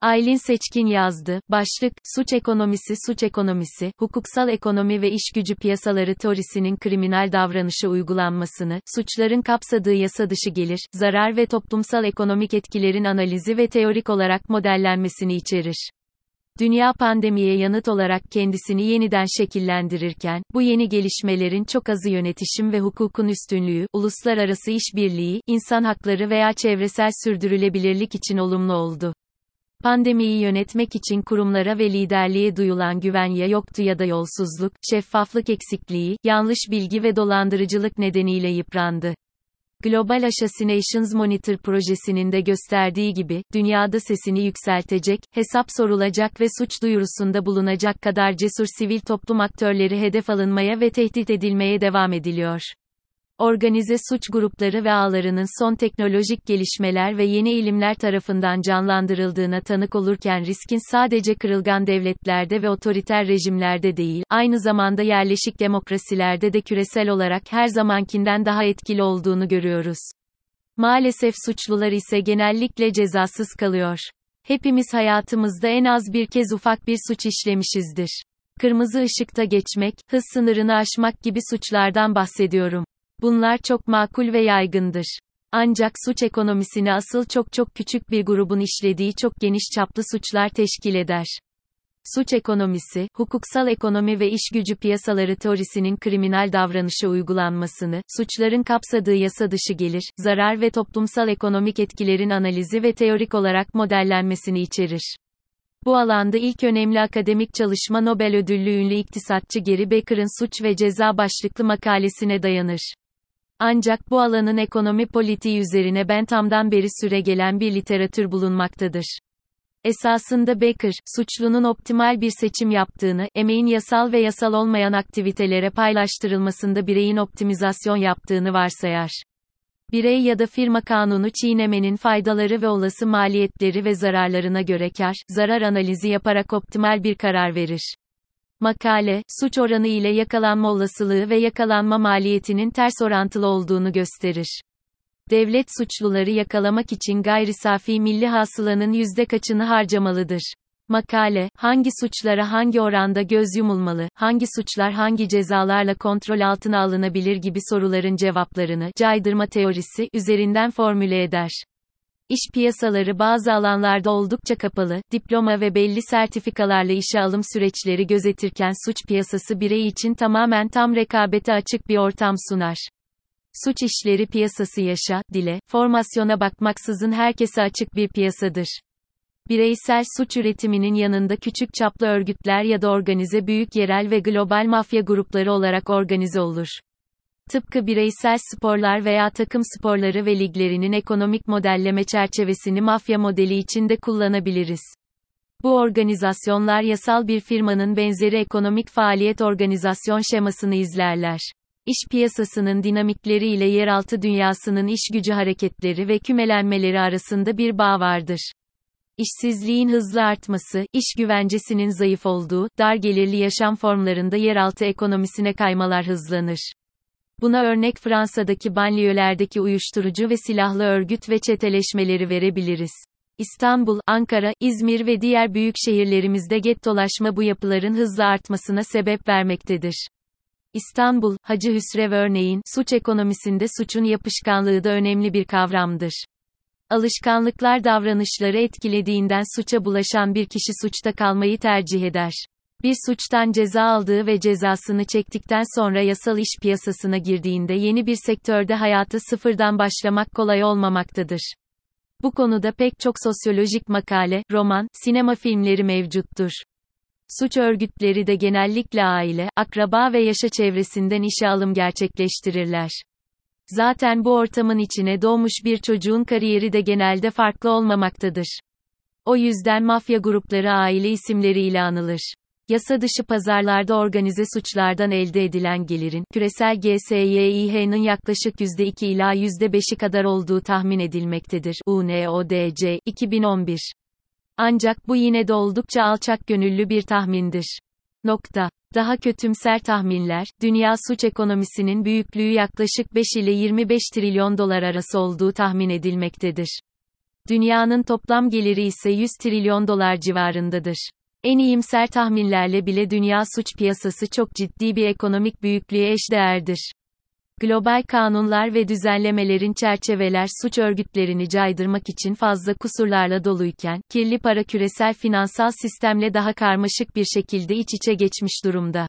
Aylin Seçkin yazdı. Başlık, Suç Ekonomisi Suç Ekonomisi, Hukuksal Ekonomi ve İşgücü Piyasaları teorisinin kriminal davranışı uygulanmasını, suçların kapsadığı yasa dışı gelir, zarar ve toplumsal ekonomik etkilerin analizi ve teorik olarak modellenmesini içerir. Dünya pandemiye yanıt olarak kendisini yeniden şekillendirirken, bu yeni gelişmelerin çok azı yönetişim ve hukukun üstünlüğü, uluslararası işbirliği, insan hakları veya çevresel sürdürülebilirlik için olumlu oldu. Pandemiyi yönetmek için kurumlara ve liderliğe duyulan güven ya yoktu ya da yolsuzluk, şeffaflık eksikliği, yanlış bilgi ve dolandırıcılık nedeniyle yıprandı. Global Assassinations Monitor projesinin de gösterdiği gibi, dünyada sesini yükseltecek, hesap sorulacak ve suç duyurusunda bulunacak kadar cesur sivil toplum aktörleri hedef alınmaya ve tehdit edilmeye devam ediliyor. Organize suç grupları ve ağlarının son teknolojik gelişmeler ve yeni ilimler tarafından canlandırıldığına tanık olurken riskin sadece kırılgan devletlerde ve otoriter rejimlerde değil, aynı zamanda yerleşik demokrasilerde de küresel olarak her zamankinden daha etkili olduğunu görüyoruz. Maalesef suçlular ise genellikle cezasız kalıyor. Hepimiz hayatımızda en az bir kez ufak bir suç işlemişizdir. Kırmızı ışıkta geçmek, hız sınırını aşmak gibi suçlardan bahsediyorum. Bunlar çok makul ve yaygındır. Ancak suç ekonomisini asıl çok çok küçük bir grubun işlediği çok geniş çaplı suçlar teşkil eder. Suç ekonomisi, hukuksal ekonomi ve iş gücü piyasaları teorisinin kriminal davranışı uygulanmasını, suçların kapsadığı yasa dışı gelir, zarar ve toplumsal ekonomik etkilerin analizi ve teorik olarak modellenmesini içerir. Bu alanda ilk önemli akademik çalışma Nobel ödüllü ünlü iktisatçı Gary Becker'ın Suç ve Ceza başlıklı makalesine dayanır. Ancak bu alanın ekonomi politiği üzerine Bentham'dan beri süre gelen bir literatür bulunmaktadır. Esasında Becker, suçlunun optimal bir seçim yaptığını, emeğin yasal ve yasal olmayan aktivitelere paylaştırılmasında bireyin optimizasyon yaptığını varsayar. Birey ya da firma kanunu çiğnemenin faydaları ve olası maliyetleri ve zararlarına göre kar, zarar analizi yaparak optimal bir karar verir. Makale, suç oranı ile yakalanma olasılığı ve yakalanma maliyetinin ters orantılı olduğunu gösterir. Devlet suçluları yakalamak için gayri safi milli hasılanın yüzde kaçını harcamalıdır? Makale, hangi suçlara hangi oranda göz yumulmalı, hangi suçlar hangi cezalarla kontrol altına alınabilir gibi soruların cevaplarını, caydırma teorisi, üzerinden formüle eder. İş piyasaları bazı alanlarda oldukça kapalı, diploma ve belli sertifikalarla işe alım süreçleri gözetirken suç piyasası birey için tamamen tam rekabete açık bir ortam sunar. Suç işleri piyasası yaşa, dile, formasyona bakmaksızın herkese açık bir piyasadır. Bireysel suç üretiminin yanında küçük çaplı örgütler ya da organize büyük yerel ve global mafya grupları olarak organize olur. Tıpkı bireysel sporlar veya takım sporları ve liglerinin ekonomik modelleme çerçevesini mafya modeli içinde kullanabiliriz. Bu organizasyonlar yasal bir firmanın benzeri ekonomik faaliyet organizasyon şemasını izlerler. İş piyasasının dinamikleri ile yeraltı dünyasının iş gücü hareketleri ve kümelenmeleri arasında bir bağ vardır. İşsizliğin hızlı artması, iş güvencesinin zayıf olduğu, dar gelirli yaşam formlarında yeraltı ekonomisine kaymalar hızlanır. Buna örnek Fransa'daki banliyölerdeki uyuşturucu ve silahlı örgüt ve çeteleşmeleri verebiliriz. İstanbul, Ankara, İzmir ve diğer büyük şehirlerimizde gettolaşma bu yapıların hızla artmasına sebep vermektedir. İstanbul, Hacı Hüsrev örneğin, suç ekonomisinde suçun yapışkanlığı da önemli bir kavramdır. Alışkanlıklar davranışları etkilediğinden suça bulaşan bir kişi suçta kalmayı tercih eder. Bir suçtan ceza aldığı ve cezasını çektikten sonra yasal iş piyasasına girdiğinde yeni bir sektörde hayatı sıfırdan başlamak kolay olmamaktadır. Bu konuda pek çok sosyolojik makale, roman, sinema filmleri mevcuttur. Suç örgütleri de genellikle aile, akraba ve yaşa çevresinden işe alım gerçekleştirirler. Zaten bu ortamın içine doğmuş bir çocuğun kariyeri de genelde farklı olmamaktadır. O yüzden mafya grupları aile isimleriyle anılır. Yasa dışı pazarlarda organize suçlardan elde edilen gelirin, küresel GSYİH'nin yaklaşık %2 ila %5'i kadar olduğu tahmin edilmektedir. UNODC, 2011. Ancak bu yine de oldukça alçak gönüllü bir tahmindir. Nokta. Daha kötümser tahminler, dünya suç ekonomisinin büyüklüğü yaklaşık 5 ile 25 trilyon dolar arası olduğu tahmin edilmektedir. Dünyanın toplam geliri ise 100 trilyon dolar civarındadır. En iyimser tahminlerle bile dünya suç piyasası çok ciddi bir ekonomik büyüklüğe eşdeğerdir. Global kanunlar ve düzenlemelerin çerçeveler suç örgütlerini caydırmak için fazla kusurlarla doluyken, kirli para küresel finansal sistemle daha karmaşık bir şekilde iç içe geçmiş durumda.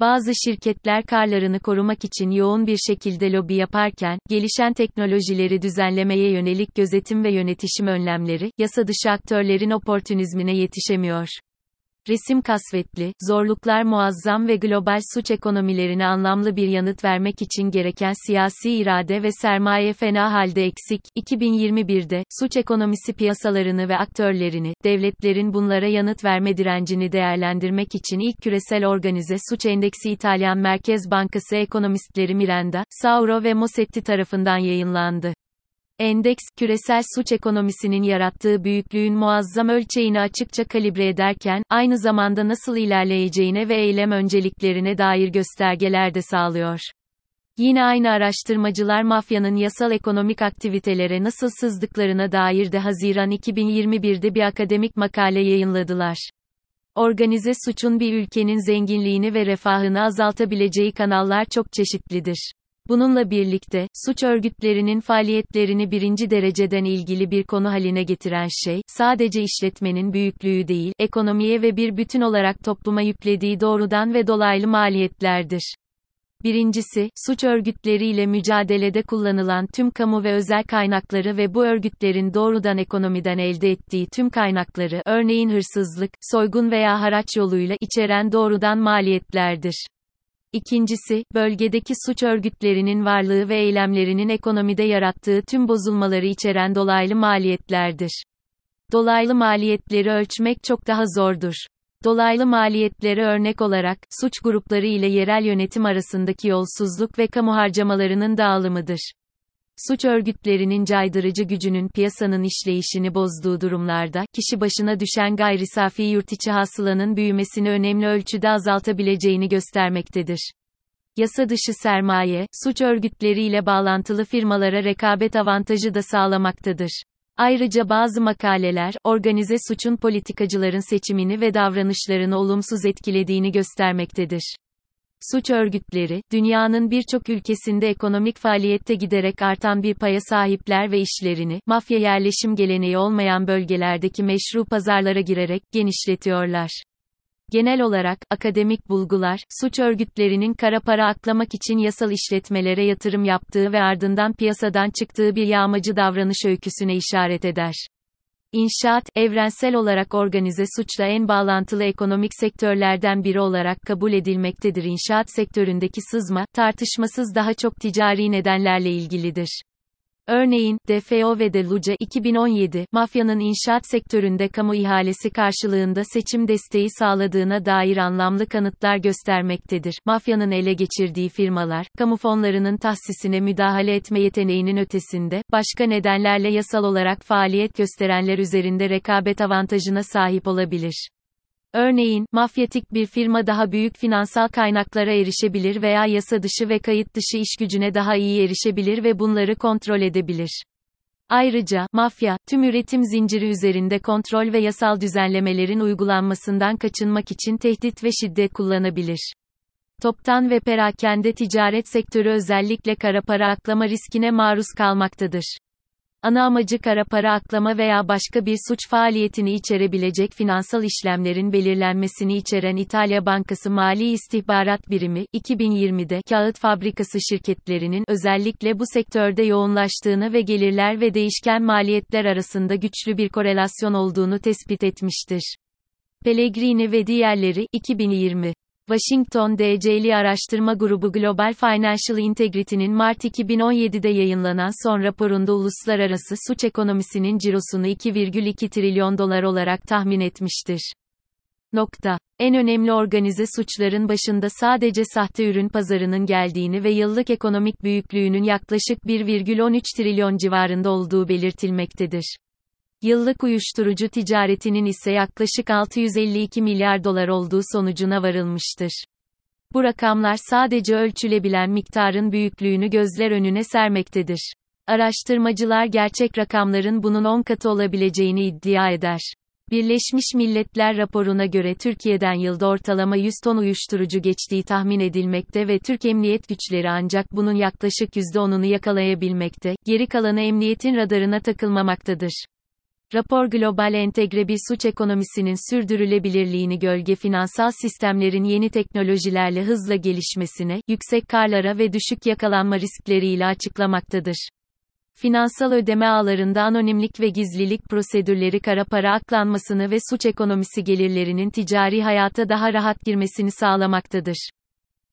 Bazı şirketler karlarını korumak için yoğun bir şekilde lobi yaparken, gelişen teknolojileri düzenlemeye yönelik gözetim ve yönetişim önlemleri, yasa dışı aktörlerin oportunizmine yetişemiyor. Resim kasvetli, zorluklar muazzam ve global suç ekonomilerine anlamlı bir yanıt vermek için gereken siyasi irade ve sermaye fena halde eksik. 2021'de, suç ekonomisi piyasalarını ve aktörlerini, devletlerin bunlara yanıt verme direncini değerlendirmek için ilk küresel organize suç endeksi İtalyan Merkez Bankası ekonomistleri Miranda, Sauro ve Mossetti tarafından yayınlandı. Endeks, küresel suç ekonomisinin yarattığı büyüklüğün muazzam ölçeğini açıkça kalibre ederken, aynı zamanda nasıl ilerleyeceğine ve eylem önceliklerine dair göstergeler de sağlıyor. Yine aynı araştırmacılar mafyanın yasal ekonomik aktivitelere nasıl sızdıklarına dair de Haziran 2021'de bir akademik makale yayınladılar. Organize suçun bir ülkenin zenginliğini ve refahını azaltabileceği kanallar çok çeşitlidir. Bununla birlikte, suç örgütlerinin faaliyetlerini birinci dereceden ilgili bir konu haline getiren şey, sadece işletmenin büyüklüğü değil, ekonomiye ve bir bütün olarak topluma yüklediği doğrudan ve dolaylı maliyetlerdir. Birincisi, suç örgütleriyle mücadelede kullanılan tüm kamu ve özel kaynakları ve bu örgütlerin doğrudan ekonomiden elde ettiği tüm kaynakları, örneğin hırsızlık, soygun veya haraç yoluyla içeren doğrudan maliyetlerdir. İkincisi, bölgedeki suç örgütlerinin varlığı ve eylemlerinin ekonomide yarattığı tüm bozulmaları içeren dolaylı maliyetlerdir. Dolaylı maliyetleri ölçmek çok daha zordur. Dolaylı maliyetleri örnek olarak, suç grupları ile yerel yönetim arasındaki yolsuzluk ve kamu harcamalarının dağılımıdır suç örgütlerinin caydırıcı gücünün piyasanın işleyişini bozduğu durumlarda, kişi başına düşen gayri safi yurtiçi hasılanın büyümesini önemli ölçüde azaltabileceğini göstermektedir. Yasa dışı sermaye, suç örgütleriyle bağlantılı firmalara rekabet avantajı da sağlamaktadır. Ayrıca bazı makaleler, organize suçun politikacıların seçimini ve davranışlarını olumsuz etkilediğini göstermektedir. Suç örgütleri, dünyanın birçok ülkesinde ekonomik faaliyette giderek artan bir paya sahipler ve işlerini, mafya yerleşim geleneği olmayan bölgelerdeki meşru pazarlara girerek, genişletiyorlar. Genel olarak, akademik bulgular, suç örgütlerinin kara para aklamak için yasal işletmelere yatırım yaptığı ve ardından piyasadan çıktığı bir yağmacı davranış öyküsüne işaret eder. İnşaat, evrensel olarak organize suçla en bağlantılı ekonomik sektörlerden biri olarak kabul edilmektedir. İnşaat sektöründeki sızma, tartışmasız daha çok ticari nedenlerle ilgilidir. Örneğin, DFO ve de Luca 2017, mafyanın inşaat sektöründe kamu ihalesi karşılığında seçim desteği sağladığına dair anlamlı kanıtlar göstermektedir. Mafyanın ele geçirdiği firmalar, kamu fonlarının tahsisine müdahale etme yeteneğinin ötesinde, başka nedenlerle yasal olarak faaliyet gösterenler üzerinde rekabet avantajına sahip olabilir. Örneğin, mafyatik bir firma daha büyük finansal kaynaklara erişebilir veya yasa dışı ve kayıt dışı iş gücüne daha iyi erişebilir ve bunları kontrol edebilir. Ayrıca, mafya, tüm üretim zinciri üzerinde kontrol ve yasal düzenlemelerin uygulanmasından kaçınmak için tehdit ve şiddet kullanabilir. Toptan ve perakende ticaret sektörü özellikle kara para aklama riskine maruz kalmaktadır. Ana amacı kara para aklama veya başka bir suç faaliyetini içerebilecek finansal işlemlerin belirlenmesini içeren İtalya Bankası Mali İstihbarat Birimi, 2020'de kağıt fabrikası şirketlerinin özellikle bu sektörde yoğunlaştığını ve gelirler ve değişken maliyetler arasında güçlü bir korelasyon olduğunu tespit etmiştir. Pellegrini ve diğerleri, 2020 Washington DC'li araştırma grubu Global Financial Integrity'nin Mart 2017'de yayınlanan son raporunda uluslararası suç ekonomisinin cirosunu 2,2 trilyon dolar olarak tahmin etmiştir. Nokta. En önemli organize suçların başında sadece sahte ürün pazarının geldiğini ve yıllık ekonomik büyüklüğünün yaklaşık 1,13 trilyon civarında olduğu belirtilmektedir. Yıllık uyuşturucu ticaretinin ise yaklaşık 652 milyar dolar olduğu sonucuna varılmıştır. Bu rakamlar sadece ölçülebilen miktarın büyüklüğünü gözler önüne sermektedir. Araştırmacılar gerçek rakamların bunun 10 katı olabileceğini iddia eder. Birleşmiş Milletler raporuna göre Türkiye'den yılda ortalama 100 ton uyuşturucu geçtiği tahmin edilmekte ve Türk emniyet güçleri ancak bunun yaklaşık %10'unu yakalayabilmekte, geri kalanı emniyetin radarına takılmamaktadır. Rapor global entegre bir suç ekonomisinin sürdürülebilirliğini gölge finansal sistemlerin yeni teknolojilerle hızla gelişmesine, yüksek karlara ve düşük yakalanma riskleriyle açıklamaktadır. Finansal ödeme ağlarında anonimlik ve gizlilik prosedürleri kara para aklanmasını ve suç ekonomisi gelirlerinin ticari hayata daha rahat girmesini sağlamaktadır.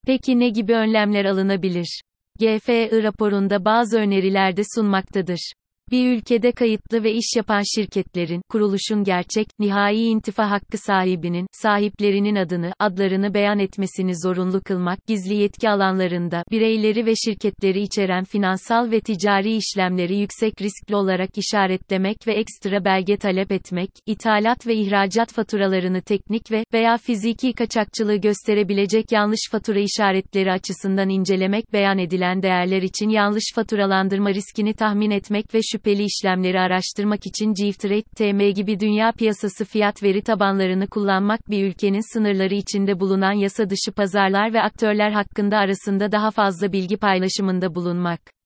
Peki ne gibi önlemler alınabilir? GFI raporunda bazı öneriler de sunmaktadır. Bir ülkede kayıtlı ve iş yapan şirketlerin, kuruluşun gerçek, nihai intifa hakkı sahibinin, sahiplerinin adını, adlarını beyan etmesini zorunlu kılmak, gizli yetki alanlarında, bireyleri ve şirketleri içeren finansal ve ticari işlemleri yüksek riskli olarak işaretlemek ve ekstra belge talep etmek, ithalat ve ihracat faturalarını teknik ve, veya fiziki kaçakçılığı gösterebilecek yanlış fatura işaretleri açısından incelemek beyan edilen değerler için yanlış faturalandırma riskini tahmin etmek ve şu şüpheli işlemleri araştırmak için GFTrade, TM gibi dünya piyasası fiyat veri tabanlarını kullanmak bir ülkenin sınırları içinde bulunan yasa dışı pazarlar ve aktörler hakkında arasında daha fazla bilgi paylaşımında bulunmak.